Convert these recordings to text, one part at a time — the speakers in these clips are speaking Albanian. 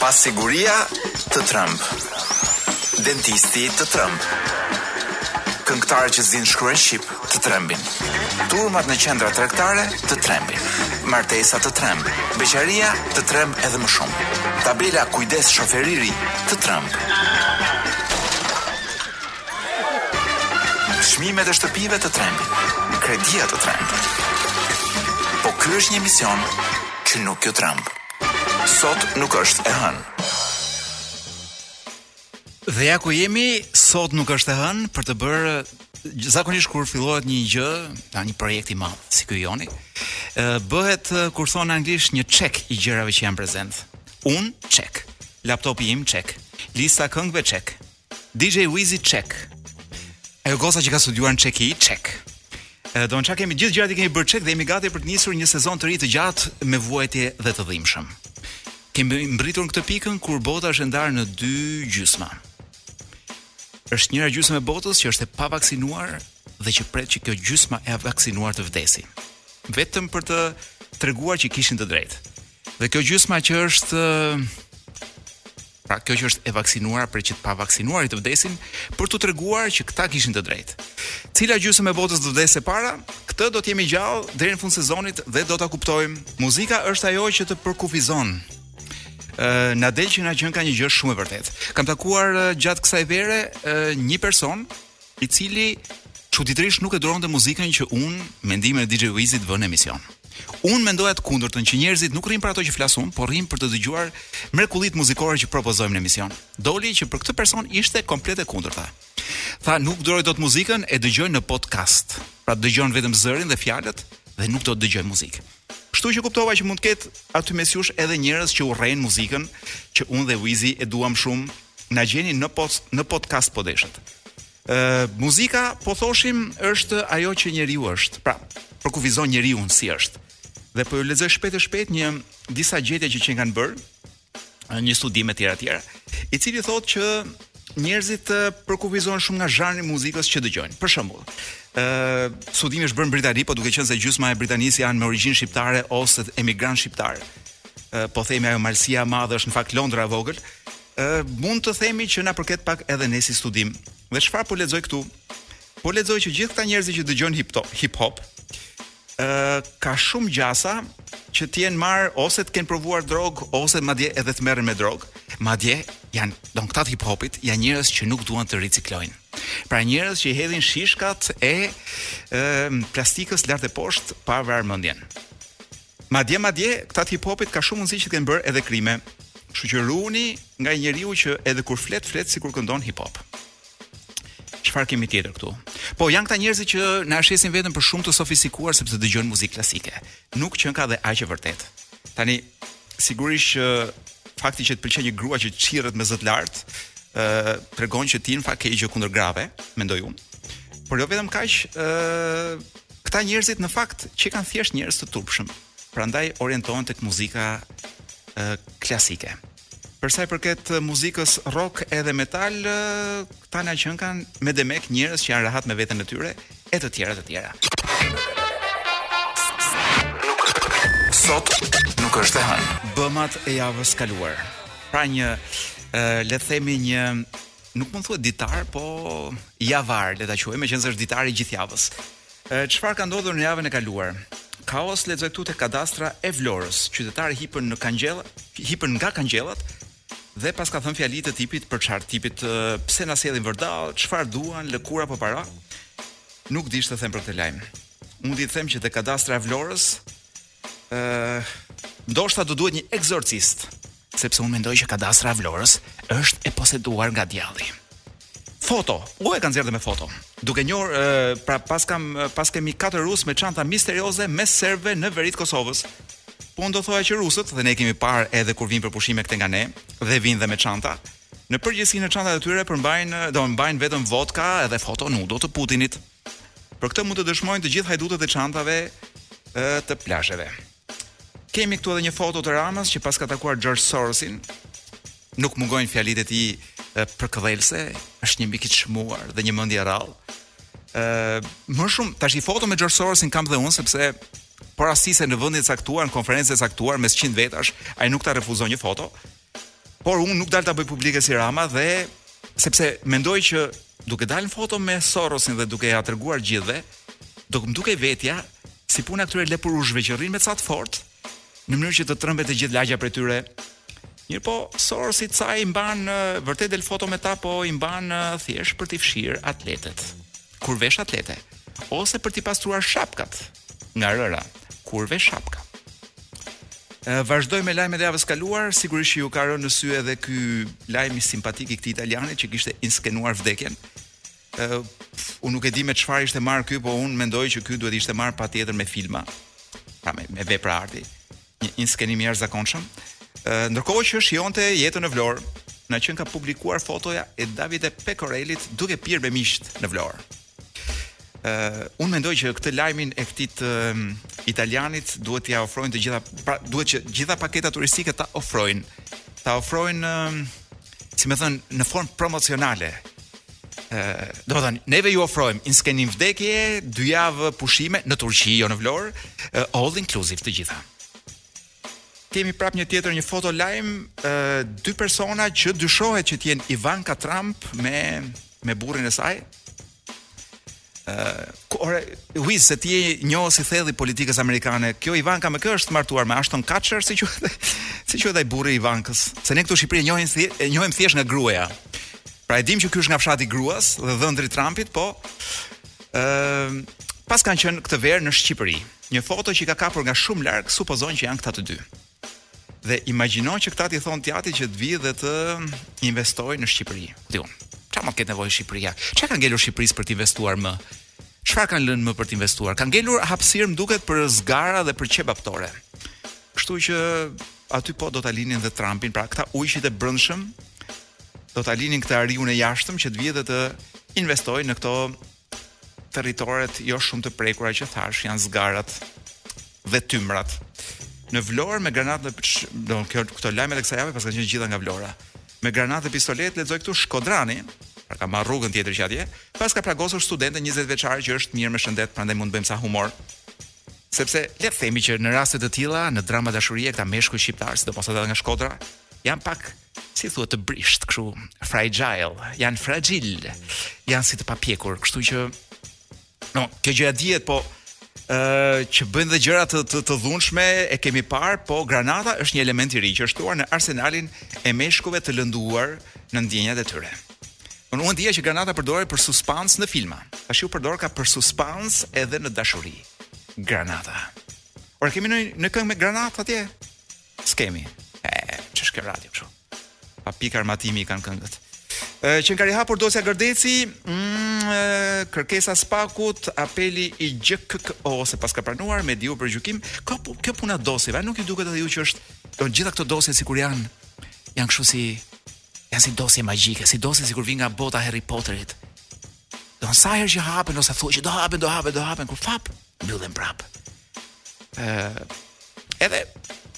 Pasiguria të tremb, dentisti të tremb, këngëtarët që s'dinë të shkruajnë shqip të trembin, turmat në qendra tregtare të trembin, martesa të tremb, beqaria të tremb edhe më shumë, tabela kujdes shofer i ri të tremb. Çmimet e shtëpive të trembin, kredia të tremb. Po ky është një emision që nuk ju tremb. Sot nuk është e hënë. Dhe ja ku jemi, sot nuk është e hënë për të bërë zakonisht kur fillohet një gjë, ta një projekt i madh, si ky joni, bëhet kur thon anglisht një check i gjërave që janë prezent. Unë check. Laptopi im check. Lista e këngëve check. DJ Wizi check. Ajo goca që ka studiuar në Çeki, check. Edhe do të tha kemi gjithë gjërat i kemi bërë check dhe jemi gati për të nisur një sezon të ri të gjatë me vuajtje dhe të dhimbshëm. Kemi mbërritur në këtë pikën kur bota është ndarë në dy gjysma. është njëra gjysmë e botës që është e pavaksinuar dhe që pret që kjo gjysma e vaksinuar të vdesë. Vetëm për të treguar që kishin të drejtë. Dhe kjo gjysma që është pra kjo që është e vaksinuara për që të pavaksinuarit të vdesin, për t'u treguar që këta kishin të drejtë. Cila gjysmë e botës do të vdesë para? Këtë do të jemi gjallë deri në fund sezonit dhe do ta kuptojmë. Muzika është ajo që të përkufizon. Ë na del që na qenka një gjë shumë e vërtetë. Kam takuar gjatë kësaj vere një person i cili çuditërisht nuk e duronte muzikën që unë me ndihmën e DJ Wizit vë në emision. Unë mendoja të kundërtën që njerëzit nuk rrinë për ato që flas unë, por rrinë për të dëgjuar mrekullitë muzikore që propozojmë në emision. Doli që për këtë person ishte komplet e kundërta. Tha nuk duroj dot muzikën, e dëgjoj në podcast. Pra dëgjon vetëm zërin dhe fjalët dhe nuk do të dëgjojë muzikë. Kështu që kuptova që mund të ketë aty mes jush edhe njerëz që urrejnë muzikën, që unë dhe Wizi e duam shumë, na gjeni në pod, në podcast po deshët. Ë muzika po thoshim është ajo që njeriu është. Pra, përkufizon njeriun si është. Dhe po ju lexoj shpejt e shpejt një disa gjetje që që kanë bërë. një studim etj etj. I cili thotë që njerëzit përkufizohen shumë nga zhanri i muzikës që dëgjojnë. Për shembull, ë studimi është bërë në Britani, po duke qenë se gjysma e Britanisë janë me origjinë shqiptare ose emigrantë shqiptarë. Ë po themi ajo Malësia e Madhe është në fakt Londra e vogël. Ë mund të themi që na përket pak edhe ne si studim. Dhe çfarë po lexoj këtu? Po lexoj që gjithë këta njerëz që dëgjojnë hip hop, hip hop, ë ka shumë gjasa që të jenë marrë ose të kenë provuar drogë ose madje edhe të merren me drogë, madje janë don këta të hip hopit janë njerëz që nuk duan të riciklojnë. Pra njerëz që i hedhin shishkat e ë plastikës lart e poshtë pa vrarë mendjen. Madje madje këta të hip hopit ka shumë mundësi që të kenë bërë edhe krime. Kështu që ruhuni nga njeriu që edhe kur flet flet sikur këndon hip hop. Çfarë kemi tjetër këtu? Po janë këta njerëz që na shesin veten për shumë të sofistikuar sepse dëgjojnë muzikë klasike. Nuk qenka dhe aq e vërtetë. Tani sigurisht që fakti që të pëlqen një grua që çirret me zë të lartë, ë uh, tregon që ti në fakt ke gjë kundër grave, mendoj unë. Por jo vetëm kaq, ë uh, këta njerëzit në fakt qenkan thjesht njerëz të turpshëm. Prandaj orientohen tek muzika ë uh, klasike. Për sa i përket muzikës rock edhe metal, këta na qenkan me demek njerëz që janë rehat me veten e tyre e të tjera të tjera. Sot nuk është e hënë. Bëmat e javës së kaluar. Pra një le të themi një nuk mund të thuhet ditar, po javar, le ta quajmë, meqenëse është ditar i gjithë javës. Çfarë ka ndodhur në javën e kaluar? Kaos lexoj këtu te Kadastra e Vlorës. Qytetari hipën në kangjella, hipën nga kangjellat dhe paska thënë fjali të tipit për çfarë tipit pse na sjellin vërdall, çfarë duan, lëkurën apo para. Nuk di ç'të them për këtë lajm. Unë di të them që te Kadastra e Vlorës ndoshta do duhet një ekzorcist, sepse unë mendoj që kadastra e Vlorës është e poseduar nga djalli. Foto, u e kanë nxjerrë dhe me foto. Duke njohur pra paskam paskemi katër rusë me çanta misterioze mes serbëve në veri të Kosovës. Po unë do thoja që rusët dhe ne kemi parë edhe kur vijnë për pushime këtej nga ne dhe vijnë dhe me çanta. Në përgjithësi në çantat e tyre përmbajnë, do mbajnë vetëm vodka edhe foto nudo të Putinit. Për këtë mund të dëshmojnë të gjithë hajdutët e çantave të plazheve. Kemi këtu edhe një foto të Ramës që paska takuar George Sorosin. Nuk mungojnë fjalitë e tij përkëdhelëse, është një mik i çmuar dhe një mendje e rrallë. Ë, më shumë tashi foto me George Sorosin kam dhe unë sepse po rastise në vendin e caktuar, në konferencën e caktuar mes 100 vetash, ai nuk ta refuzon një foto. Por unë nuk dal ta bëj publike si Rama dhe sepse mendoj që duke dalë në foto me Sorosin dhe duke ja treguar të gjithëve, do më dukej vetja si puna e këtyre lepurushëve që rrinë me ca të fortë, në mënyrë që të trembet e gjithë lagja prej tyre. Mirëpo, Sorosi ca i mban vërtet del foto me ta, po i mban thjesht për t'i fshirë atletet. kur vesh atlete, ose për t'i pastruar shapkat nga rëra, kur vesh shapka. Vazhdoj me lajmet e javës së kaluar, sigurisht që ju ka rënë në sy edhe ky lajmi simpatik i këtij italianit që kishte inskenuar vdekjen. Uh, unë nuk e di me çfarë ishte marrë ky, po unë mendoj që ky duhet të ishte marrë patjetër me filma, pra me, me vepra arti. Një inskenim i jashtëzakonshëm. Ndërkohë që shijonte jetën në Vlorë, na qenka publikuar fotoja e Davide Pekorelit duke pirë me miqt në Vlorë. Uh, unë mendoj që këtë lajmin e këtij uh, italianit duhet t'ia ofrojnë të gjitha, pra, duhet që të gjitha paketat turistike ta ofrojnë, ta ofrojnë, uh, si me thënë, në formë promocionale, domethënë, neve ju ofrojmë inskenim vdekje, dy javë pushime në Turqi, jo në Vlorë, all inclusive të gjitha. Kemi prap një tjetër një foto lajm, dy persona që dyshohet që të jenë Ivanka Trump me me burrin e saj. Ore, Wiz, se ti je njohës i thellë i politikës amerikane. Kjo Ivanka me kë është martuar me Ashton Kutcher, si quhet? Si quhet ai burri i Ivankës? Se ne këtu në Shqipëri e njohim thjesht, e njohim thjesht nga gruaja. Pra e dim që ky është nga fshati i gruas dhe dhëndri i Trumpit, po ë ehm, paskan qenë këtë verë në Shqipëri. Një foto që i ka kapur nga shumë larg, supozon që janë këta të dy. Dhe imagjino që këta t'i thonë të jatit që të vijë dhe të investojë në Shqipëri. Diun. Çfarë mund të ketë nevojë Shqipëria? Çfarë ka ngelur Shqipëris për të investuar më? Çfarë kanë lënë më për të investuar? Ka ngelur hapësirë më duket për zgara dhe për qebaptore. Kështu që aty po do ta linin dhe Trumpin, pra këta ujqit e brendshëm do ta linin këtë ariun e jashtëm që të vijë dhe të investojë në këto Territoret jo shumë të prekura që thash janë zgarat dhe tymrat. Në Vlorë me granatë në do kjo këto lajmet e kësaj jave paskan qenë të gjitha nga Vlora. Me granatë dhe pistoletë lexoj këtu shkodrani, pra ka marrë rrugën tjetër që atje, paska plagosur studenten 20 vjeçare që është mirë me shëndet, prandaj mund të bëjmë ca humor. Sepse le të themi që në raste të tilla, në drama dashurie këta meshkuj shqiptarë, sidomos ata nga Shkodra, janë pak si thua të brishtë kështu fragile, janë fragile, janë si të papjekur, kështu që no, kjo gjëja dihet, po ë uh, që bëjnë dhe gjëra të të, të dhunshme e kemi parë, po granata është një element i ri që është shtuar në arsenalin e meshkujve të lënduar në ndjenjat e tyre. Unë unë dija që granata përdorej për suspans në filma. Tash u përdorka për suspans edhe në dashuri. Granata. Ore kemi ndonjë këngë me granata atje. S'kemi. E, që shke radio kështu. Pa pikë armatimi i kanë këngët. E, që u ka rihapur dosja Gërdeci, mm, e, kërkesa e SPAK-ut, apeli i GJKKO-së e paska pranuar, me diu për gjukim, ka pu, kjo puna dosjeve, a nuk ju duket edhe ju që është, do gjitha këto dosje sikur janë, janë kështu si, janë si dosje magjike, si dosje sikur vijnë nga bota e Harry Potterit, Domethënë sa herë që hapen ose thonë që do hapen, do hapen, do hapen kur fap, mbyllen prapë. Ëh, edhe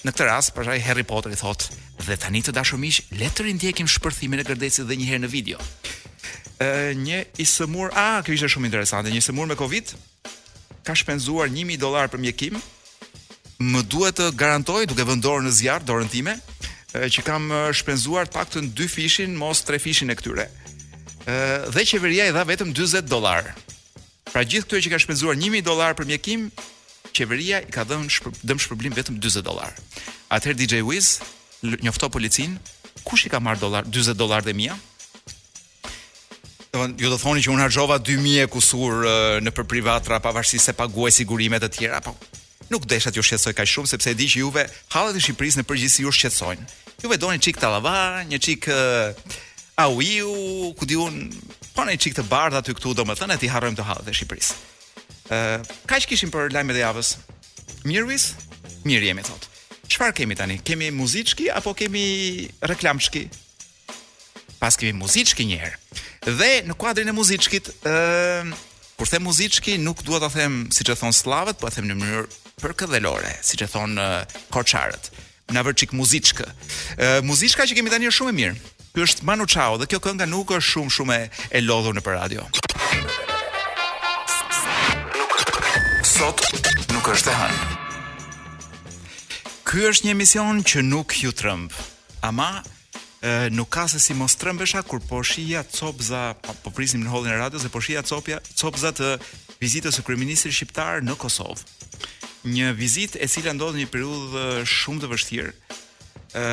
në këtë rast, pastaj Harry Potteri thotë, dhe tani të dashur miq, le të rindjekim shpërthimin e Gërdecit edhe një herë në video. Ëh, një i sëmur, a, kjo ishte shumë interesante, një i sëmur me Covid ka shpenzuar 1000 dollarë për mjekim. Më duhet të garantoj duke vënë dorën në zjarr, dorën time, që kam shpenzuar të paktën dyfishin, mos trefishin e këtyre. Ëh, dhe qeveria i dha vetëm 40 dollarë. Pra gjithë këtyre që kanë shpenzuar 1000 dollarë për mjekim, qeveria i ka dhënë shpër, dëmshpërblim vetëm 40 dollarë. Atëherë DJ Wiz njofto policinë, kush i ka marrë dollar 40 dollarët e mia? Domethënë ju do thoni që unë harxhova 2000 e kusur nëpër privatra pavarësisht se paguaj sigurime e të tjera, po Nuk desha t'ju shqetësoj kaq shumë sepse e di që juve hallet e Shqipërisë në përgjithësi ju shqetësojnë. Juve doni çik tallava, një çik uh, auiu, ku di unë, po një çik të bardhë aty këtu, domethënë t'i harrojmë këto hallet e Shqipërisë. Ë, uh, kaq kishim për lajmet e javës. Mirë Wiz, mirë jemi thotë. Çfarë kemi tani? Kemi muziçki apo kemi reklamçki? Pas kemi muziçki një herë. Dhe në kuadrin e muziçkit, ë uh, kur them muziçki nuk dua ta them siç e thonë sllavët, po e them në mënyrë përkëdhelore, siç e thonë uh, korçarët. Na vër çik muziçkë. Ë uh, muziçka që kemi tani është shumë e mirë. Ky është Manu Chao dhe kjo kënga nuk është shumë shumë e, e lodhur nëpër radio. Sot nuk është e hënë. Ky është një emision që nuk ju tremb. Ama nuk ka se si mos trembesha kur po shihja copza, po prisnim në hollin e radios dhe po shihja copja, copza të vizitës së kryeministrit shqiptar në Kosovë. Një vizitë e cila ndodhi në një periudhë shumë të vështirë. ë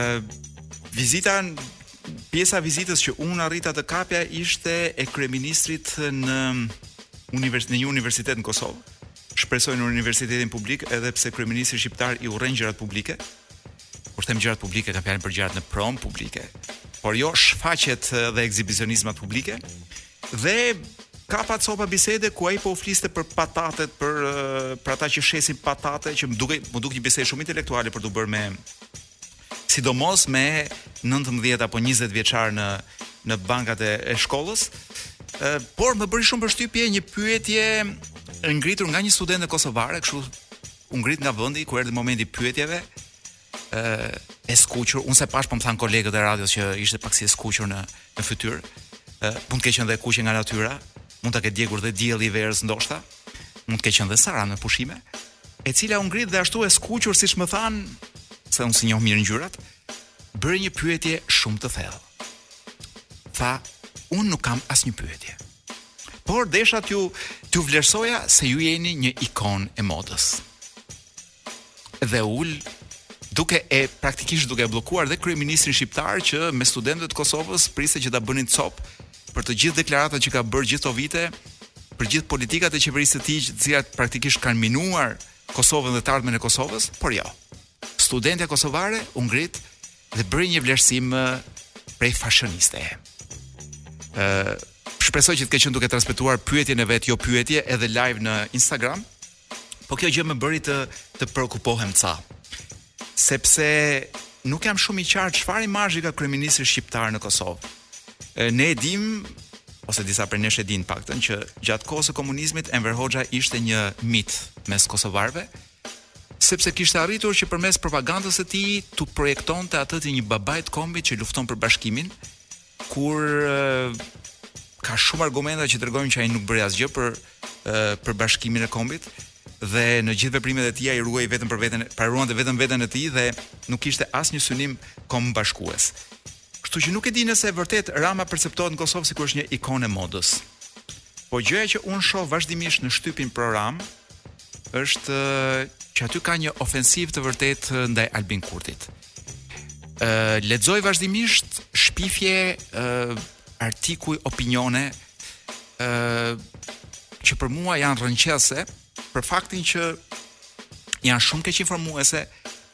Vizita pjesa e vizitës që unë arrita të kapja ishte e kryeministrit në univers në një universitet në Kosovë. Shpresoj në universitetin publik edhe pse kryeministri shqiptar i urren gjërat publike. Kur them gjërat publike, kam fjalën për gjërat në pronë publike, por jo shfaqjet dhe ekzibicionizmat publike. Dhe kapa copa bisede ku ai po u fliste për patatet, për për ata që shesin patate, që më dukej, m'u duk një bisedë shumë intelektuale për t'u bërë me sidomos me 19 apo 20 vjeçarë në në bankat e, e shkollës. Ë, por më bëri shumë përshtypje një pyetje e ngritur nga një studente kosovare, kështu u ngrit nga vendi kur erdhi momenti i pyetjeve ë e skuqur, unë s'e pash po më thanë kolegët e radios që ishte pak si e skuqur në në fytyrë. ë mund të ketë qenë dhe e kuqe nga natyra, mund ta ketë djegur dhe dielli i verës ndoshta. Mund të ketë qenë dhe Sara në pushime, e cila u ngrit dhe ashtu e skuqur siç më thanë, se unë s'i njoh mirë ngjyrat, bëri një pyetje shumë të thellë. Tha, unë nuk kam asnjë pyetje. Por desha t'ju t'ju vlerësoja se ju jeni një ikonë e modës. Dhe u ul duke e praktikisht duke e bllokuar dhe kryeministrin shqiptar që me studentët e Kosovës priste që ta bënin copë për të gjithë deklaratat që ka bërë gjithë këto vite, për gjithë politikat e qeverisë së tij, të cilat praktikisht kanë minuar Kosovën dhe të ardhmen e Kosovës, por jo. Studentja kosovare u ngrit dhe bëri një vlerësim prej fashioniste. Ë shpresoj që të ke qenë duke transmetuar pyetjen e vet, jo pyetje, edhe live në Instagram. Po kjo gjë më bëri të të preokupohem ca. Sepse nuk jam shumë i qartë çfarë imazhi ka kryeministri shqiptar në Kosovë. Ne e dimë ose disa prej nesh e dinë paktën që gjatë kohës së komunizmit Enver Hoxha ishte një mit mes kosovarëve, sepse kishte arritur që përmes propagandës së tij t'u projektonte atë të një babai të kombit që lufton për bashkimin, kur ka shumë argumenta që tregojnë që ai nuk bëri asgjë për për bashkimin e kombit dhe në gjithë veprimet e tij ai ruante vetëm për veten, pra ruante vetëm veten e tij dhe nuk kishte asnjë synim kombbashkues. Kështu që nuk e di nëse vërtet Rama perceptohet në Kosovë sikur është një ikonë e modës. Po gjëja që un shoh vazhdimisht në shtypin pro Ramës është që aty ka një ofensivë të vërtetë ndaj Albin Kurtit. Ë lexoj vazhdimisht shpifje ë artikuj opinione ë që për mua janë rrëqethëse, për faktin që janë shumë keqinformuese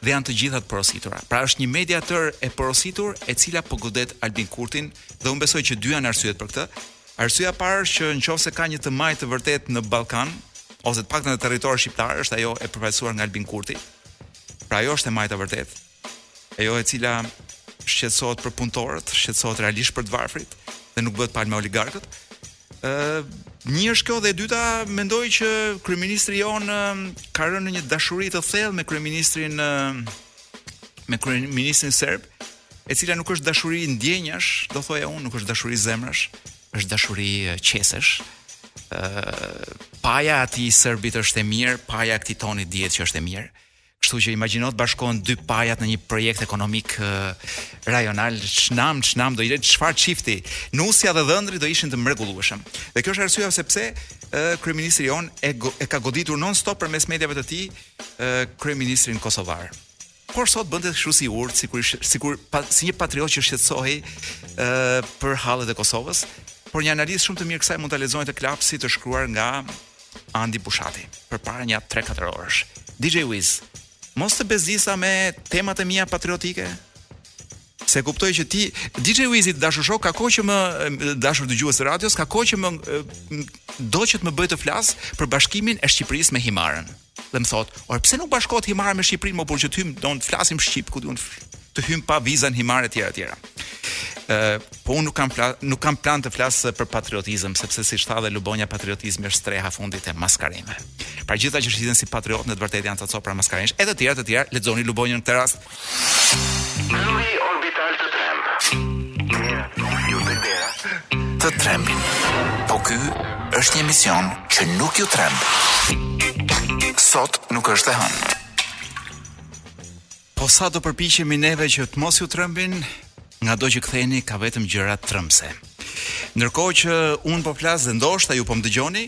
dhe janë të gjitha të porositura. Pra është një media tërë e porositur e cila po godet Albin Kurtin dhe unë besoj që dy janë arsyet për këtë. Arsyeja e parë është që në qoftë se ka një të majtë të vërtetë në Ballkan ose të paktën në territorin shqiptar është ajo e përfaqësuar nga Albin Kurti. Pra ajo është e majta e vërtetë Ajo e cila shqetësohet për punëtorët, shqetësohet realisht për të varfrit dhe nuk bëhet palë me oligarkët. Ë, një është kjo dhe e dyta, mendoj që kryeministri jonë ë, ka rënë në një dashuri të thellë me kryeministrin ë, me kryeministrin serb, e cila nuk është dashuri ndjenjash, do thoja unë, nuk është dashuri zemrash, është dashuri ë, qesesh. Ë, paja e atij serbit është e mirë, paja e këtij tonit dihet që është e mirë. Kështu që imagjino të bashkohen dy pajat në një projekt ekonomik rajonal, çnam, çnam do jetë çfarë çifti. Nusja dhe dhëndri do ishin të mrekullueshëm. Dhe kjo është arsyeja se pse kryeministri jonë e, go, e ka goditur non stop përmes mediave të tij kryeministrin kosovar. Por sot bënte kështu si urt, sikur sikur pa, si një patriot që shqetësohej për hallet e Kosovës, por një analizë shumë të mirë të kësaj mund ta lexoni te Lapsi të shkruar nga Andi Bushati përpara nja 3-4 orësh. DJ Wiz, mos të bezisa me temat e mia patriotike. Se kuptoj që ti DJ Wiz i dashur shok ka kohë që më i dashur dëgjues i radios ka kohë që më do që të më bëj të flas për bashkimin e Shqipërisë me Himarën. Dhe më thotë, "Or pse nuk bashkohet Himara me Shqipërinë, më por që të hym do na të flasim shqip, ku di un të hyjmë pa viza në Himarë etj etj. Ë, po unë nuk kam pla, nuk kam plan të flas për patriotizëm, sepse siç tha dhe Lubonja patriotizmi është streha e fundit e maskarenjve. Pra gjithë ata që shiten si patriotë në të vërtetë janë copa maskarenjsh, e të tjera e të tjera, lexoni Lubonjën në këtë rast. Yuri orbital të tremb. Ju të bera. Të tremb. Po ky është një emision që nuk ju tremb. Sot nuk është e hënë. Po sa do përpiqemi neve që të mos ju trëmbin, ngado që ktheheni ka vetëm gjëra trëmbëse. Ndërkohë që un po flas dhe ndoshta ju po më dëgjoni,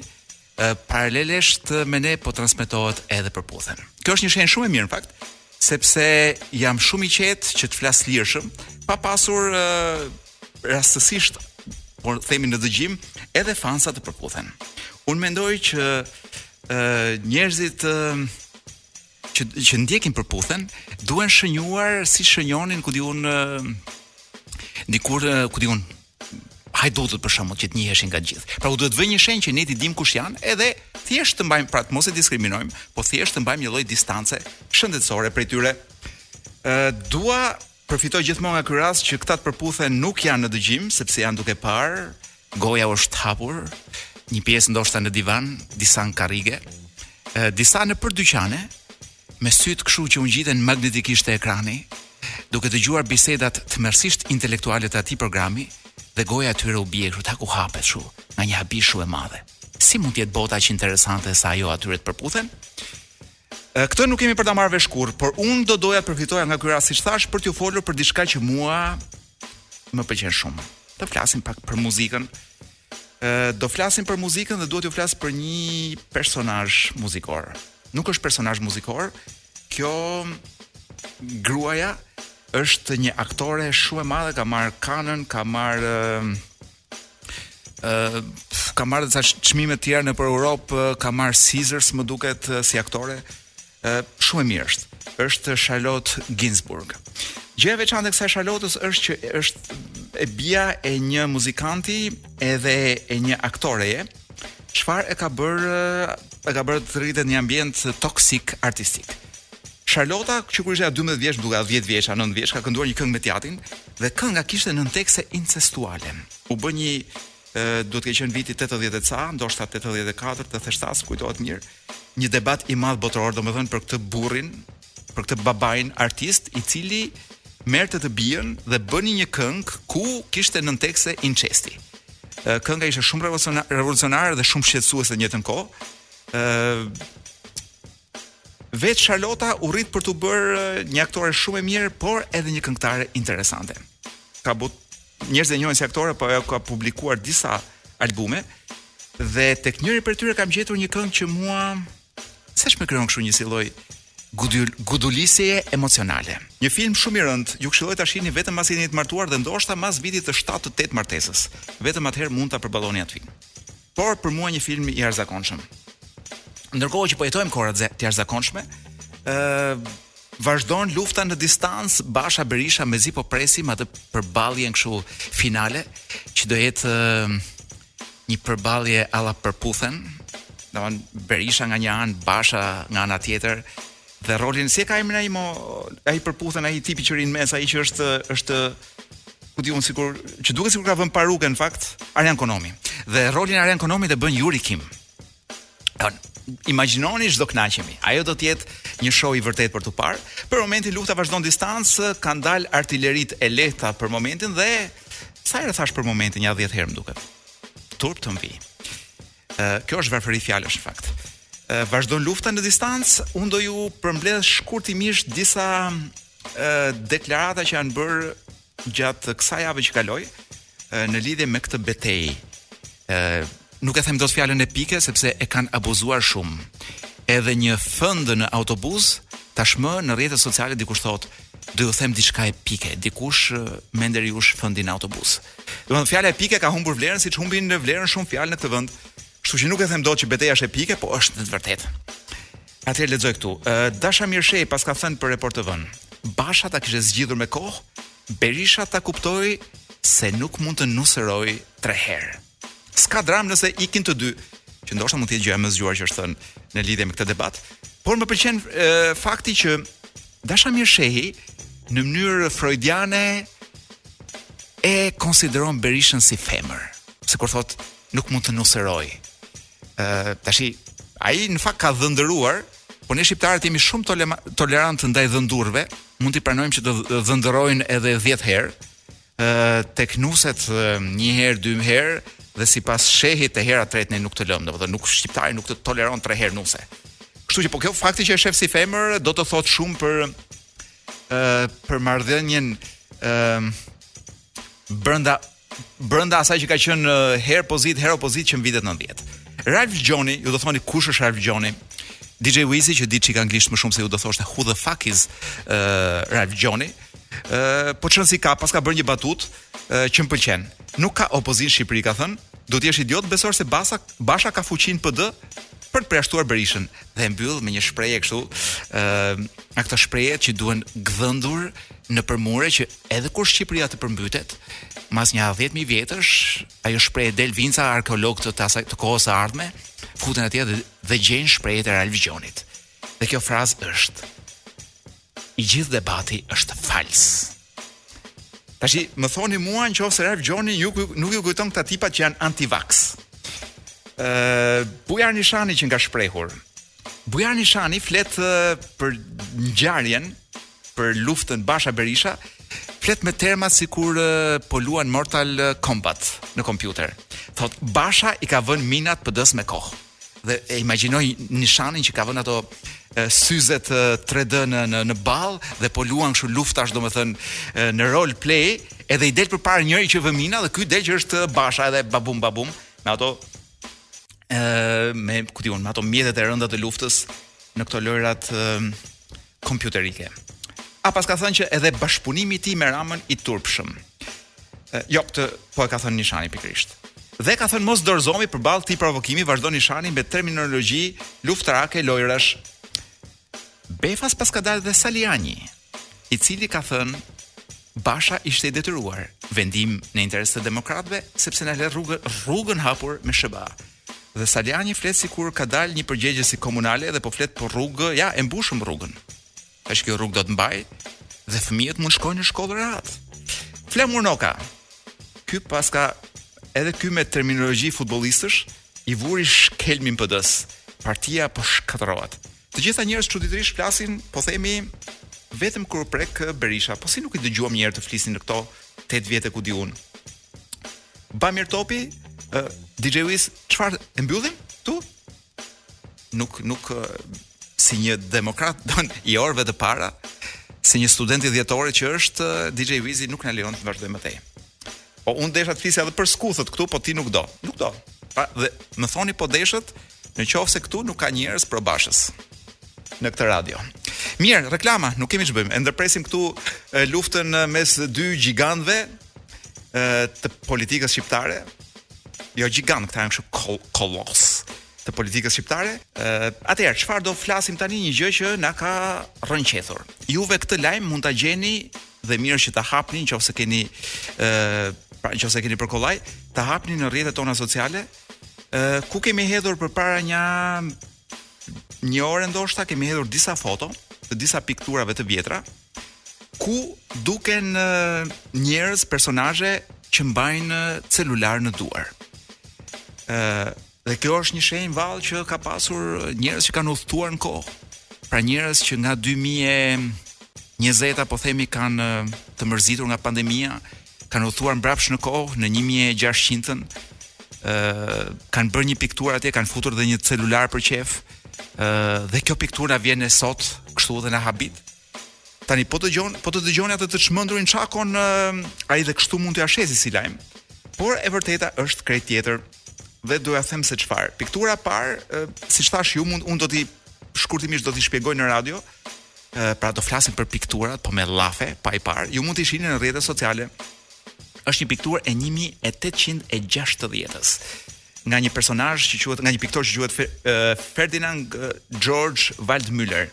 paralelisht me ne po transmetohet edhe Përputhen. Kjo është një shenjë shumë e mirë në fakt, sepse jam shumë i qetë që të flas lirshëm, pa pasur uh, rastësisht, po themi në dëgjim, edhe fansa të Përputhen. Un mendoj që uh, njerëzit uh, që që ndjekin Përputhen, duhen shënjuar si shënjonin ku di un dikur ku di un hajdutët për shembull që të njiheshin nga të gjithë. Pra u duhet vënë një shenjë që ne t'i dimë kush janë, edhe thjesht të mbajmë pra të mos e diskriminojmë, po thjesht të mbajmë një lloj distance shëndetësore prej tyre. Ë dua Përfitoj gjithmonë nga ky rast që këta të Përputhen nuk janë në dëgjim sepse janë duke parë, goja u është hapur, një pjesë ndoshta në divan, disa në karrige, disa nëpër dyqane, me sytë këshu që u ngjiten magnetikisht te ekrani, duke dëgjuar bisedat tmerrësisht intelektuale të atij programi, dhe goja atyre u bie këshu, tak u hapet shu, nga një habi shumë e madhe. Si mund të jetë bota aq interesante sa ajo e atyre të Përputhen? Këtë nuk kemi për ta marrë vesh kurrë, por unë do doja të përfitoja nga ky rast siç thash për t'ju folur për diçka që mua më pëlqen shumë. Të flasim pak për muzikën. Ë do flasim për muzikën dhe duhet t'ju flas për një personazh muzikor. Nuk është personazh muzikor. Kjo gruaja është një aktore shumë e madhe, ka marrë Kanën, ka marrë ë ka marrë disa çmime të tjera nëpër Europë, ka marrë Césars, më duket si aktore. ë shumë e mirë është. Është Charlotte Gainsbourg. Gjëja e veçantë e kësaj Charlottes është që është e bija e një muzikanti edhe e një aktoreje. Çfarë e ka bërë e ka bërë të rritet në një ambient toksik artistik. Charlotta, që kur ishte 12 vjeç, duka 10 vjeç, 9 vjeç, ka kënduar një këngë me të atin dhe kënga kishte nëntekste incestuale. U bë një duhet të ketë qenë viti 80 e ca, ndoshta 84, 87, s'më kujtohet mirë, një debat i madh botëror, domethënë për këtë burrin, për këtë babain artist, i cili merrte të bijën dhe bënin një këngë ku kishte nëntekste incesti. Kënga ishte shumë revolucionare dhe shumë shqetësuese në të njëjtën kohë. Vetë Charlotta u rrit për t'u bërë një aktore shumë e mirë, por edhe një këngëtare interesante. Ka plot njerëz e njohin si aktore, po ajo ka publikuar disa albume dhe tek njëri prej tyre kam gjetur një këngë që mua seç më krijon kështu një si lloj gudulisje emocionale. Një film shumë i rëndë, ju këshilloj ta shihni vetëm pasi jeni të martuar dhe ndoshta mas vitit të 7 të 8 martesës. Vetëm atëherë mund ta përballoni atë film. Por për mua një film i jashtëzakonshëm. Ndërkohë që po jetojmë kohëra të jashtëzakonshme, ë uh, vazhdon lufta në distancë Basha Berisha mezi po presim atë përballjen kështu finale që do jetë uh, një përballje alla Përputhen, domthon Berisha nga një anë, Basha nga ana tjetër, Dhe rolin si e ka emrin ai mo, ai Përputhen ai tipi që rri në mes, ai që është është ku di unë sikur që duket sikur ka vënë paruke në fakt Arjan Konomi. Dhe rolin e Arjan Konomit e bën Yuri Kim. Domethënë, imagjinoni ç'do kënaqemi. Ajo do të jetë një show i vërtetë për t'u parë. Për momentin lufta vazhdon në distancë, kanë dalë artileritë e lehta për momentin dhe sa herë thashë për momentin nja 10 herë më duket. Turp të më vijë. Ë kjo është varfëri fjalësh në fakt. Ë vazhdon lufta në distancë, unë do ju përmbledh shkurtimisht disa ë deklarata që janë bërë gjatë kësaj jave që kaloi në lidhje me këtë betejë. Ë nuk e them dot fjalën epike sepse e kanë abuzuar shumë. Edhe një fëndë në autobus tashmë në rrjetet sociale dikush thotë do ju them diçka epike, dikush me nder jush fëndi në autobus. Domethënë fjala epike ka humbur vlerën siç humbin vlerën shumë fjalë në këtë vend. Kështu që nuk e them dot që beteja është epike, po është në të vërtetë. Atëherë lexoj këtu. Dashamir Shehi paska thënë për Report TV-n. Basha ta kishte zgjidhur me kohë, Berisha ta kuptojë se nuk mund të nusërojë tre herë. S'ka dramë nëse ikin të dy, që ndoshta mund të jetë gjëja më e zgjuar që është thënë në lidhje me këtë debat, por më pëlqen fakti që Dashamir Shehi në mënyrë freudiane e konsideron Berishën si femër, se kur thotë nuk mund të nuseroj. Ë uh, tashi ai në fakt ka dhëndëruar, po ne shqiptarët jemi shumë tolerantë ndaj dhëndurve, mund t'i pranojmë që të dhëndërojnë edhe 10 herë. tek nuset një herë, dy herë dhe sipas Shehit te hera e tretë ne nuk të lëmë, domethënë nuk shqiptari nuk të toleron tre herë nuse. Kështu që po kjo fakti që e shef si femër do të thotë shumë për ë për marrëdhënien ë brenda brenda asaj që ka qenë herë pozitë, herë opozitë që në vitet 90. Ralf Gjoni, ju do thoni kush është Ralf Gjoni? DJ Wizi që di çik anglisht më shumë se ju do thoshte who the fuck is uh, Ralf Gjoni, Ë, po çon si ka, paska bërë një batutë, që më pëlqen. Nuk ka opozitë në Shqipëri, ka thënë. Duhet të jesh idiot të besosh se Basa, Basha ka fuqi në PD për të përjashtuar Berishën dhe e mbyll me një shprehje kështu, ë, nga këto shprehje që duhen gdhendur nëpër mure që edhe kur Shqipëria të përmbytet, mas nja 10000 vjetësh, ajo shprehje del vijnë ca arkeologë të, të, asaj, të kohës së ardhme, futen atje dhe, dhe gjejnë shprehjet e Ralf Gjonit. Dhe kjo frazë është I gjithë debati është fals. Tashi më thoni mua në qoftë se Ralf Gjoni ju nuk ju kujton këta tipat që janë anti-vax. Ë uh, Bujar Nishani qenka shprehur. Bujar Nishani flet uh, për ngjarjen për luftën Basha Berisha, flet me terma sikur uh, po luan Mortal Kombat në kompjuter. Thotë Basha i ka vënë minat PD-së me kohë. dhe e imagjinoj Nishanin që ka vënë ato syzet 3D në në në ballë dhe po luan kështu luftash domethënë në role play edhe i del përpara njëri që vë mina dhe ky del që është Basha edhe babum babum me ato ë me ku di unë me ato mjetet e rënda të luftës në këto lojrat kompjuterike. A paska thënë që edhe bashkëpunimi i tij me Ramën i turpshëm. Jo, këtë po e ka thënë Nishani pikërisht. Dhe ka thënë mos dorëzohemi përballë këtij provokimi, vazhdon Nishani me terminologji luftarake lojërash. Befas paska dalë dhe Salianji, i cili ka thënë Basha ishte i detyruar, vendim në interes të demokratëve, sepse na lë rrugën rrugën hapur me SHBA. Dhe Salianji flet sikur ka dalë një përgjegjës i komunales dhe po flet për rrugë, ja e mbushëm rrugën. Tash kjo rrugë do të mbajë dhe fëmijët mund shkojnë në shkollë rehat. Flamur Noka. Ky paska edhe ky me terminologji futbollistësh i vuri shkelmin PD-së. Partia po shkatërrohet. Të gjithë njerëz çuditërisht flasin, po themi vetëm kur preket Berisha, po si nuk i dëgjuam një herë të flisnin në këto 8 vjet e ku di un. Bamir Topi, uh, DJ Wiz, çfarë e mbyllim këtu? Nuk nuk uh, si një demokrat i orëve të para, si një student i dhjetorit që është uh, DJ Wizi nuk na lejon të vazhdojmë më tej. Po un desha të flisja edhe për skuthët këtu, po ti nuk do. Nuk do. Pa, dhe më thoni po deshët, Në qoftë se këtu nuk ka njerëz pro Bashës në këtë radio. Mirë, reklama, nuk kemi ç'bëjmë. E ndërpresim këtu luftën mes dy gjigantëve të politikës shqiptare. Jo gjigant, këta janë kështu kolosë të politikës shqiptare. Atëherë, çfarë do flasim tani një gjë që na ka rrënqethur. Juve këtë lajm mund ta gjeni dhe mirë që ta hapni nëse keni ë pra nëse keni për kollaj, ta hapni në rrjetet tona sociale, Ë uh, ku kemi hedhur përpara nja një ore ndoshta kemi hedhur disa foto të disa pikturave të vjetra ku duken uh, njerëz personazhe që mbajnë celular në duar. Ë uh, dhe kjo është një shenjë vallë që ka pasur njerëz që kanë udhëtuar në kohë. Pra njerëz që nga 2020-a po themi kanë të mërzitur nga pandemia, kanë udhëtuar mbrapsht në kohë në 1600-ën, ë kanë bërë një pikturë atje, kanë futur dhe një celular për qef. ë dhe kjo pikturë na vjen ne sot, kështu dhe na habit. Tani po dëgjon, po të dëgjoni atë të çmendurin Çakon ai dhe kështu mund t'jua shesi si lajm. Por e vërteta është krejt tjetër dhe do jua them se çfarë. Piktura e parë, siç thash ju, mund unë do t'i shkurtimisht do t'i shpjegoj në radio, pra do flasim për pikturat, po me llafe, pa i parë, ju mund t'i shihni në rrjetet sociale. Është një pikturë e 1860-s nga një personazh që quhet nga një piktor që quhet Ferdinand George Waldmüller.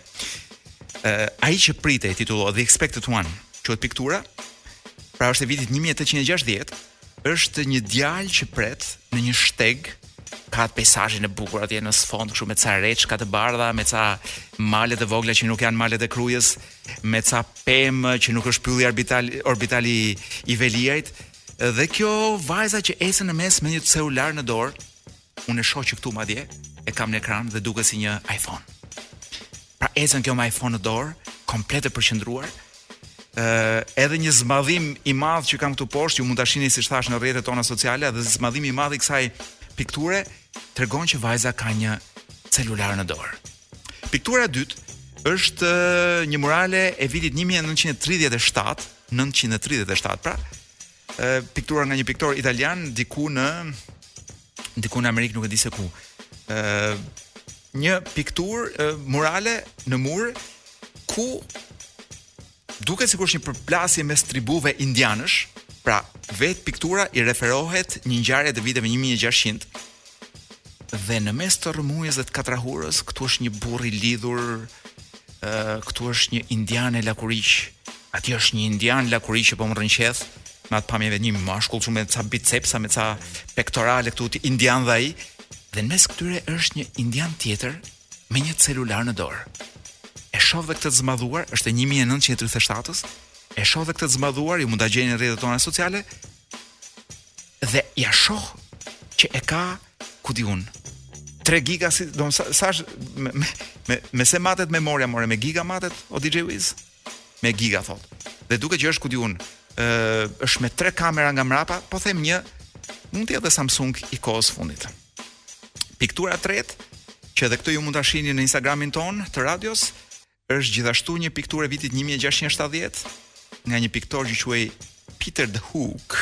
Ë ai që pritej titullohet The Expected One, quhet piktura. Pra është e vitit 1860 Është një djalë që pret në një shteg ka atë peisazhin e bukur atje në sfond kështu me ca reçka të bardha, me ca male të vogla që nuk janë malet e Krujës, me ca pemë që nuk është pylli orbital orbital i, i Veliajt. Dhe kjo vajza që ecën në mes me një celular në dorë, Unë e shoh që këtu madje e kam në ekran dhe duket si një iPhone. Pra ecën kjo me iPhone në dorë, komplet e përqendruar. Ë uh, edhe një zmadhim i madh që kam këtu poshtë, ju mund ta shihni siç thash në rrjetet tona sociale dhe zmadhimi i madh i kësaj pikture tregon që vajza ka një celular në dorë. Piktura e dytë është një murale e vitit 1937, 937 pra, piktura nga një piktor italian diku në diku në Amerikë, nuk e di se ku. Ë një pikturë murale në mur ku duket sikur është një përplasje mes tribuve indianësh, pra vetë piktura i referohet një ngjarje të viteve 1600 Dhe në mes të rrëmujës dhe të katrahurës, këtu është një burrë i lidhur, ë këtu është një indiane lakuriq. Aty është një indian lakuriq që po më rrënqeth me atë pamje vetë një mashkull me ca bicepsa, me ca pektorale këtu të indian dhe ai. Dhe në mes këtyre është një indian tjetër me një celular në dorë. E shoh dhe këtë të zmadhuar, është e 1937-ës, e shoh dhe këtë të zmadhuar, ju mund ta gjeni në rrjetet tona sociale, dhe ja shoh që e ka ku di unë 3 giga si do sa, sa është me, me, me, me se matet memoria more me giga matet o DJ Wiz me giga thotë dhe duket që është ku di unë është me tre kamera nga mrapa po them një mund të jetë dhe Samsung i kohës së fundit piktura e tretë që edhe këtë ju mund ta shihni në Instagramin tonë të radios Është gjithashtu një pikturë e vitit një mijë e gjashtëqind e shtatëdhjetë nga një piktor që quhej Pieter de Hooch.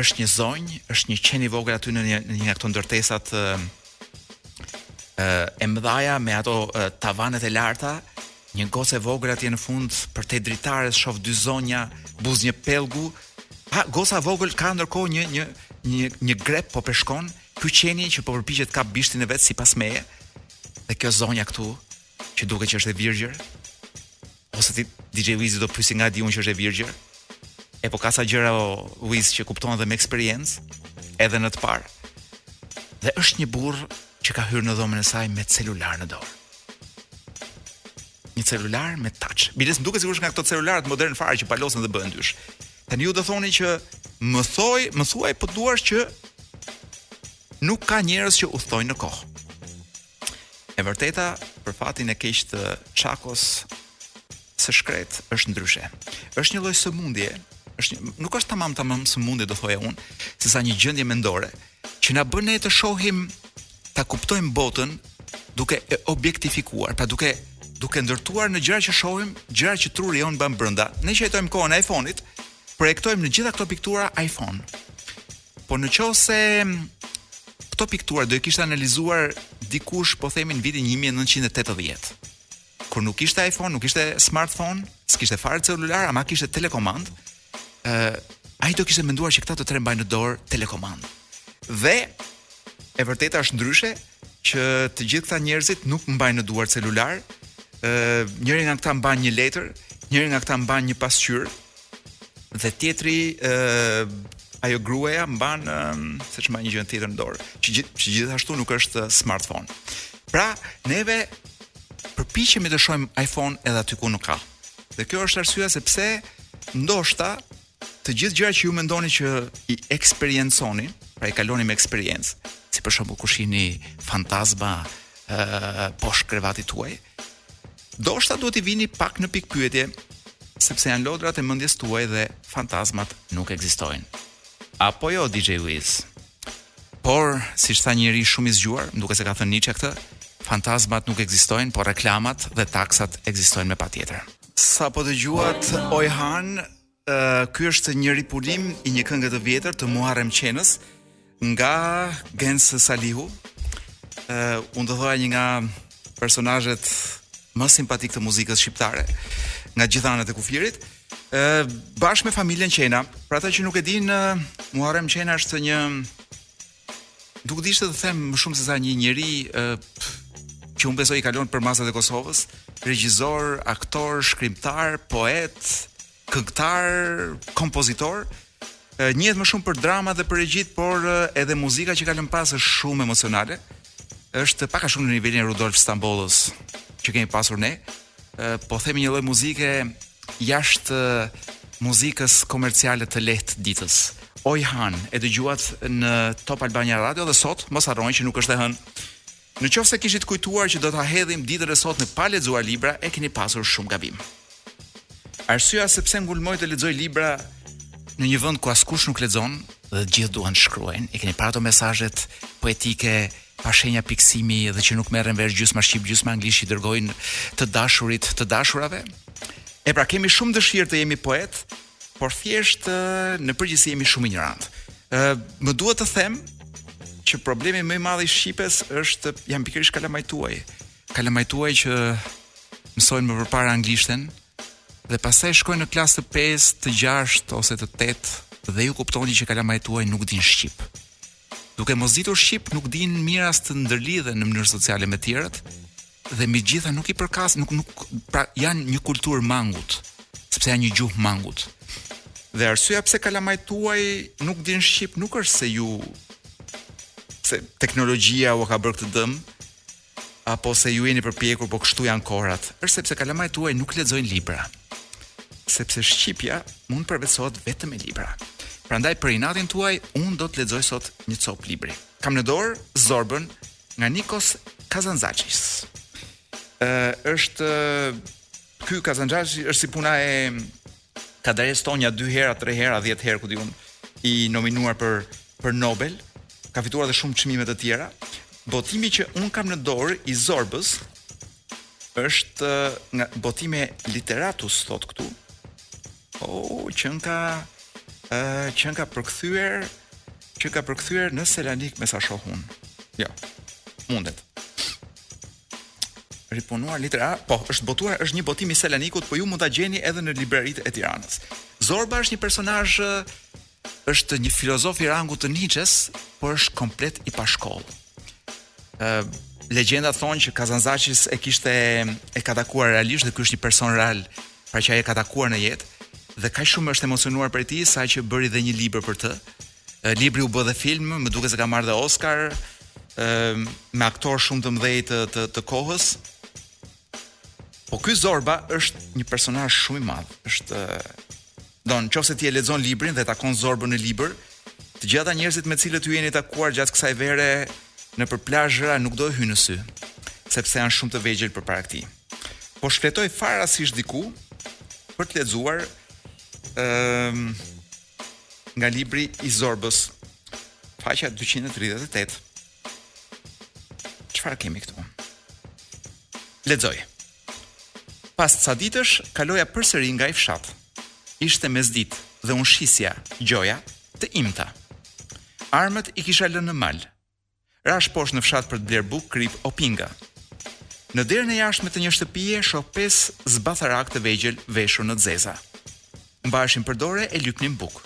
Është një zonjë, është një qen i vogël aty në një në një nga këto ndërtesat e mëdhaja me ato tavanet e larta, një gocë e vogël atje në fund përtej dritares shof dy zonja buzë një pellgu. Ha, goca e vogël ka ndërkohë një një një një grep po peshkon, ky qeni që po përpiqet të kapë bishtin e vet sipas meje, Dhe kjo zonja këtu që duket që është e virgjër ose ti DJ Wizi do pyesi nga e di unë që është e virgjër. E po ka ca gjëra o Wiz që kupton edhe me eksperiencë, edhe në të parë. Dhe është një burrë që ka hyrë në dhomën e saj me celular në dorë. Një celular me touch. Biles më duket sikur është nga këto celularët modern fare që palosen dhe bëhen dysh. Tani ju do thoni që më thoj, më thuaj po deshe që nuk ka njerëz që udhtojnë në kohë. E vërteta për fatin e keq të Çakos së shkretë është ndryshe. Është një lloj sëmundje, është një, nuk është tamam tamam sëmundje do thoja unë, se sa një gjendje mendore që na bën ne të shohim ta kuptojmë botën duke e objektifikuar, pra duke duke ndërtuar në gjëra që shohim, gjëra që truri jonë mban brenda. Ne që jetojmë në kohën e iPhone-it, projektojmë në të gjitha këto piktura iPhone. Po në qoftë se këto piktura do i kishte analizuar dikush, po themi në vitin 1980. Kur nuk kishte iPhone, nuk kishte smartphone, s'kishte fare celular, ama kishte telekomand, ë uh, ai do kishte menduar që këta të tre mbajnë në dorë telekomand. Dhe e vërteta është ndryshe që të gjithë këta njerëzit nuk mbajnë në duar celular, ë uh, njëri nga këta mban një letër, njëri nga këta mban një pasqyrë, Dhe tjetri, ë ajo gruaja mban seç mba një gjë tjetër në dorë, që gjithë që gjithashtu nuk është smartphone. Pra, neve përpiqemi të shohim iPhone edhe aty ku nuk ka. Dhe kjo është arsyeja se pse ndoshta të gjithë gjërat që ju mendoni që i eksperienconi, pra i kaloni me eksperiencë, si për shembull ku shihni fantazma ë poshtë krevatit tuaj, Ndoshta duhet t'i vini pak në pikëpyetje, sepse janë lodrat e mendjes tuaj dhe fantazmat nuk ekzistojnë. Apo jo DJ Wiz? Por, siç tha një njeri shumë i zgjuar, duket se e ka thënë Nietzsche këtë, fantazmat nuk ekzistojnë, por reklamat dhe taksat ekzistojnë me patjetër. Sapo dëgjuat Oj Han, ky është një ripunim i një kënge të vjetër të Muharrem Qenës nga Genc Salihu. Uh, unë do thoja një nga personazhet më simpatik të muzikës shqiptare nga gjithë anët e kufirit. Ë uh, bashkë me familjen Qena, për ata që nuk e dinë, uh, Muharrem Qena është një Nuk di të them më shumë se sa një njeri ë që unë besoj i kalon përmasat e Kosovës, regjisor, aktor, shkrimtar, poet, këngëtar, kompozitor, njihet më shumë për dramat dhe për regjitë, por edhe muzika që ka lënë pas është shumë emocionale. Është pak a shumë në nivelin e Rudolf Stambollës që kemi pasur ne, po themi një lloj muzike jashtë muzikës komerciale të lehtë të ditës. Oj Han, e dëgjuat në Top Albania Radio dhe sot mos harroni që nuk është e hënë. Në qoftë se kishit kujtuar që do ta hedhim ditën e sotme pa lexuar libra, e keni pasur shumë gabim. Arsyeja sepse ngulmoj të lexoj libra në një vend ku askush nuk lexon dhe të gjithë duan të shkruajnë, e keni parë ato mesazhet poetike pa shenja pikësimi dhe që nuk merren vesh gjysma shqip gjysma anglisht që dërgojnë të dashurit të dashurave. E pra kemi shumë dëshirë të jemi poetë, por thjesht në përgjithësi jemi shumë injorantë. Ë më duhet të them që problemi më i madh i shqipes është janë pikërisht kalamajt tuaj. Kalamajt tuaj që mësojnë më përpara anglishten dhe pastaj shkojnë në klasë të 5, të 6 ose të 8 dhe ju kuptoni që kalamajt tuaj nuk din shqip. Duke mos ditur shqip, nuk dinë mirë as të ndërlidhen në mënyrë sociale me të tjerët dhe mbi të gjitha nuk i përkasin, nuk nuk pra janë një kulturë mangut, sepse janë një gjuhë mangut. Dhe arsyeja pse kalamajt tuaj nuk din shqip nuk është se ju se teknologjia u ka bërë këtë dëm, apo se ju jeni përpjekur, po kështu janë kohërat, është sepse kalamajt tuaj nuk lexojnë libra. Sepse shqipja mund të përvetësohet vetëm me libra. Prandaj për inatin tuaj un do të lexoj sot një copë libri. Kam në dorë Zorbën nga Nikos Kazanzaçis. Ë është ky Kazanzaçi është si puna e Kadaresë tonë dy herë, tre herë, dhjetë herë ku di unë, i nominuar për për Nobel, ka fituar edhe shumë çmime të tjera. Botimi që un kam në dorë i Zorbës është nga botimet Literatus thotë këtu. Oh, qenka ë uh, qenka përkthyer, qenka përkthyer në Selanik me sa shoh unë. Jo. Mundet. ripunuar literar, po, është botuar, është një botim i Selanikut, po ju mund ta gjeni edhe në libraritë e Tiranës. Zorba është një personazh është një filozof i rangut të Nietzsche-s, por është komplet i pashkollë. Ë legjenda thonë që Kazanxaqis e kishte e ka takuar realisht dhe ky është një person real, pra që ai e ka takuar në jetë dhe kaq shumë është emocionuar prej tij sa që bëri dhe një libër për të. Libri u bë dhe film, më duket se ka marrë dhe Oscar, ë me aktorë shumë të mëdhenj të të, të kohës. Po ky Zorba është një personazh shumë i madh. Është do në qoftë se ti e lexon librin dhe takon Zorbën në libër, të gjitha njerëzit me të cilët ju jeni takuar gjatë kësaj vere nëpër plazhëra nuk do hyjnë në sy, sepse janë shumë të vegjël përpara këtij. Po shfletoj rastësisht diku për të lexuar ë nga libri i Zorbës, faqja 238. Çfarë kemi këtu? Lexoj. Pas ca ditësh kaloja përsëri nga ai fshat. Ishte mesditë dhe unë shisja gjëra të imta. Armët i kisha lënë në mal, Rash poshtë në fshat për të blerë bukë, kripë opinga. Në derën e jashtme të një shtëpie shoh pesë zbatharakë të vegjël veshur në të zeza. Mbaheshin për dore e lypnin bukë.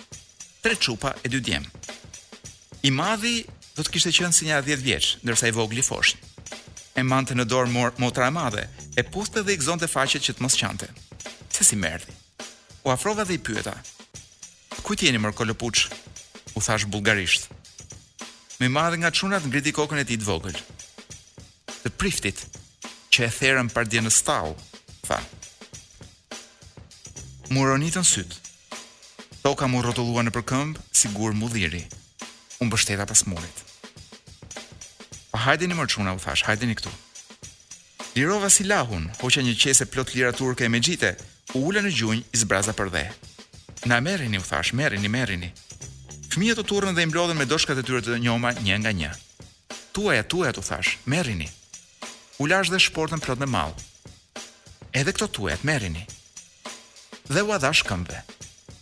Tre çupa e dy djem. I madhi do të kishte qenë si nja 10 vjeç, ndërsa i vogli foshnjë. E mante në dorë mor motra e madhe, e puthte dhe i gëzonte faqet që të mos qante. Se si m'erdhi. U afrova dhe i pyeta. Kujt jeni mor kolopuçë? u thashë bullgarisht. Më i madhi nga çunat ngriti kokën e tij të vogël. Të priftit, që e therën pardje në stallë, tha. M'u ronitën sytë. Toka m'u rrotullua nëpër këmbë si gur mulliri. U mbështeta pas murit. Pa hajdeni mor çuna, u thashë, hajdeni këtu. Lirova silahun, hoqa një qese plot lira turke e mexhite, u ula në gjunjë, i zbraza përdhe. Na merrini, u thashë, merrini, merrini. Fëmijët u turrën dhe i mblodhën me doçkat e tyre të njoma një nga një. Tuajat, tuajat, u thashë, merrini. U lashë dhe shportën plot me mall. Edhe këto tuajat, merrini. Dhe ua dhashë këmbëve.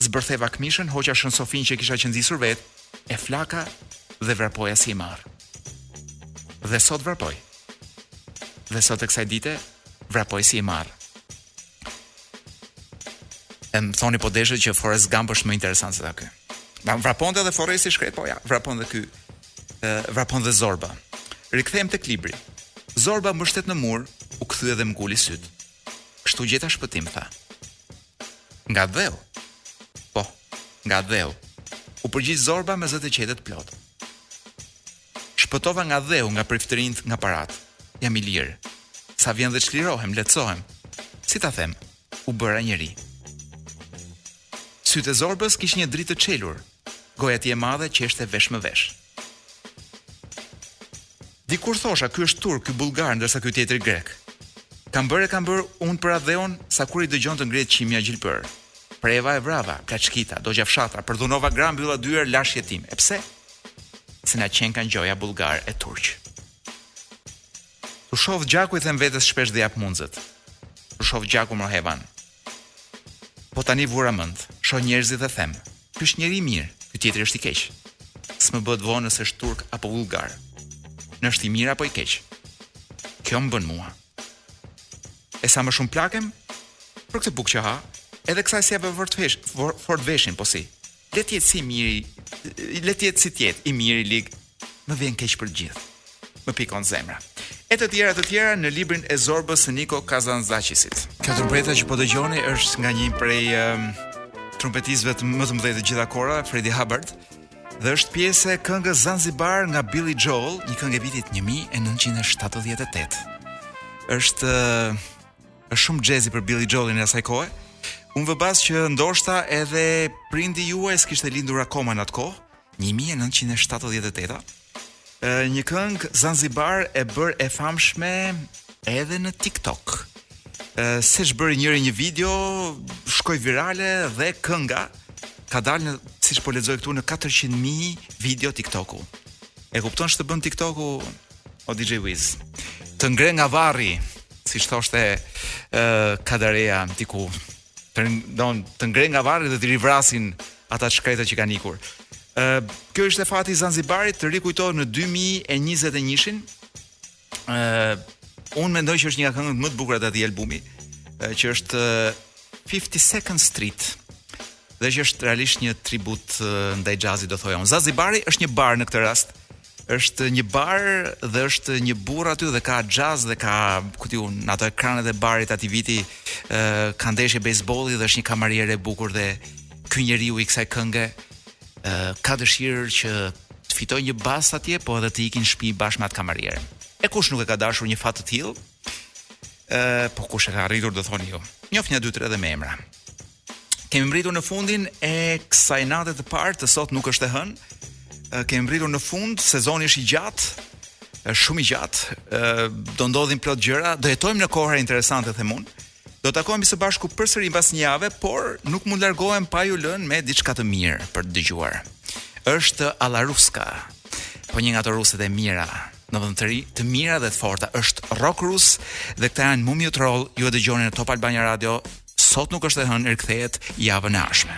Zbërtheva këmishën, hoqa Shën Sofinë që kisha qëndisur vetë, e flaka dhe vrapoja si i marrë. Dhe sot vrapoj. Dhe sot e kësaj dite, vrapoj si i marrë. E më thoni po deshët që Forrest Gump është më interesant se ky. Vraponte dhe Forresti i shkretë, po ja, vrapon dhe ky, vrapon dhe Zorba. Rikthehem tek libri. Zorba u mbështet në mur, u kthye dhe më nguli sytë. Kështu gjeta shpëtim, tha. Nga dheu. Po, nga dheu. U përgjigj Zorba me zë të qetë, të plotë. Shpëtova nga dheu, nga priftërinjtë, nga paratë. Jam i lirë. Sa vjen dhe çlirohem, lehtësohem. Si ta them, u bëra njeri. Sytë e Zorbës kishin një dritë të çelur, Goja e tij e madhe qeshte vesh më vesh. Dikur thosha ky është turk, ky bullgar, ndërsa ky tjetri grek. Kam bërë e kam bërë unë për atdheun sa kur i dëgjon të ngrihet qimja gjilpërë. Preva e vrava, plaçkita, dogja fshatra, përdhunova gra, mbylla dyer, lashë jetimë. E pse? Se na qenkan gjoja bullgarë e turq. T'u shoftë gjaku i them vetes shpesh dhe jap munxët. T'u shoftë gjaku mor hajvan. Po tani vura mend, shoh njerëzit dhe them, Ky është njeri i mirë, ky tjetri është i keq. S'më bëhet vonë nëse është turk apo bullgar. Në është i mirë apo i keq. Kjo më bren mua. E sa më shumë plakem, për këtë bukë që ha, edhe kësaj s'ia vë fort vesh, fort veshin, po si. Le të jetë si i miri, le të jetë si të jetë, i mirë i lig, Më vjen keq për gjithë. Më pikon zemra. E të tjera të tjera në librin e Zorbës së Niko Kazanzaqisit. Kjo trumpetë që po dëgjoni është nga një prej um, trumpetistëve më të mëdhenj të të gjitha kohërave, Freddie Hubbard, dhe është pjesë e këngës Zanzibar nga Billy Joel, një këngë e vitit 1978. Është është shumë jazzy për Billy Joelin e asaj kohe. Unë vë bast që ndoshta edhe prindi juaj s'kishte lindur akoma në atë kohë, Një mijë e nëntëqind e shtatëdhjetë e tetë. Një këngë Zanzibar e bërë e famshme edhe në TikTok. Seç bëri njëri një video, shkoi virale dhe kënga ka dalë në, siç po lexoj këtu në 400.000 video TikToku. E kupton ç'të bën TikToku o DJ Wiz? Të ngre nga varri, siç thoshte ë uh, Kadareja diku të don t'i ngrenë nga varri dhe t'i rivrasin ata të shkretët që kanë ikur. Ë uh, ky ishte fati i Zanzibarit të rikujtohet në 2021-shin. Ë uh, unë mendoj që është një nga këngët më të bukura të atij albumi, uh, që është uh, 52nd Street dhe që është realisht një tribut uh, ndaj jazzit do thoja unë. Zanzibari është një bar në këtë rast Është një bar dhe është një burrë aty dhe ka jazz dhe ka ku di unë ato ekranet e barit aty viti ë ka ndeshje bejsbolli dhe është një kamariere e bukur dhe ky njeriu i kësaj kënge ë ka dëshirë që të fitojë një bas atje, po edhe të ikin në shtëpi bashkë me atë kamarieren. E kush nuk e ka dashur një fat të tillë? Ë, po kush e ka arritur do thoni ju. Njoh nja dy tre dhe me emra. Kemi mbritur në fundin e kësaj nate të parë të sot nuk është e hënë. Kemi mbritur në fund, sezoni është i gjatë, është shumë i gjatë. Do ndodhin plot gjëra, do jetojmë në kohëra interesante them unë. Do takohemi së bashku përsëri pas një jave, por nuk mund të largohem pa ju lënë me diçka të mirë për të dëgjuar. Është Ala Ruska. Po një nga ato ruset e mira, në vëndëri të mira dhe të forta është Rock Rus dhe këta janë Mumiy Troll ju e dëgjoni në Top Albania Radio sot nuk është e hënë rikthehet javën e ardhshme